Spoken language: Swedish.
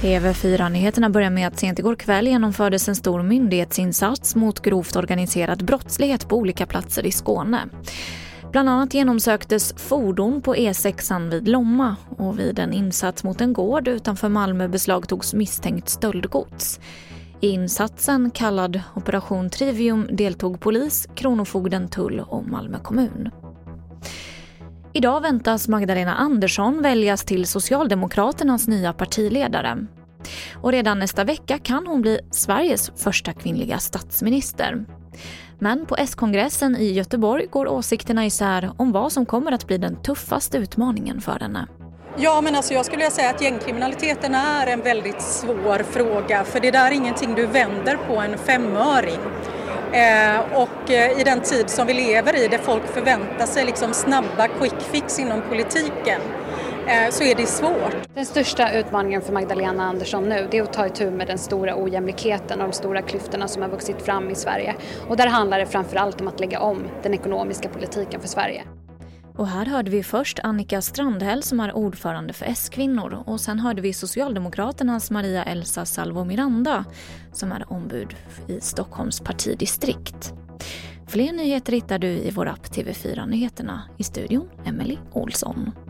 TV4-nyheterna börjar med att sent igår kväll genomfördes en stor myndighetsinsats mot grovt organiserad brottslighet på olika platser i Skåne. Bland annat genomsöktes fordon på E6 vid Lomma och vid en insats mot en gård utanför Malmö beslagtogs misstänkt stöldgods. I insatsen kallad Operation Trivium deltog polis, Kronofogden, tull och Malmö kommun. Idag väntas Magdalena Andersson väljas till Socialdemokraternas nya partiledare. Och redan nästa vecka kan hon bli Sveriges första kvinnliga statsminister. Men på S-kongressen i Göteborg går åsikterna isär om vad som kommer att bli den tuffaste utmaningen för henne. Ja, men alltså jag skulle vilja säga att gängkriminaliteten är en väldigt svår fråga för det där är ingenting du vänder på en femöring. Eh, och eh, i den tid som vi lever i där folk förväntar sig liksom snabba quick fix inom politiken eh, så är det svårt. Den största utmaningen för Magdalena Andersson nu det är att ta itu med den stora ojämlikheten och de stora klyftorna som har vuxit fram i Sverige. Och där handlar det framförallt om att lägga om den ekonomiska politiken för Sverige. Och här hörde vi först Annika Strandhäll som är ordförande för S-kvinnor och sen hörde vi Socialdemokraternas Maria Elsa Salvo Miranda som är ombud i Stockholms partidistrikt. Fler nyheter hittar du i vår app TV4 Nyheterna. I studion Emily Olsson.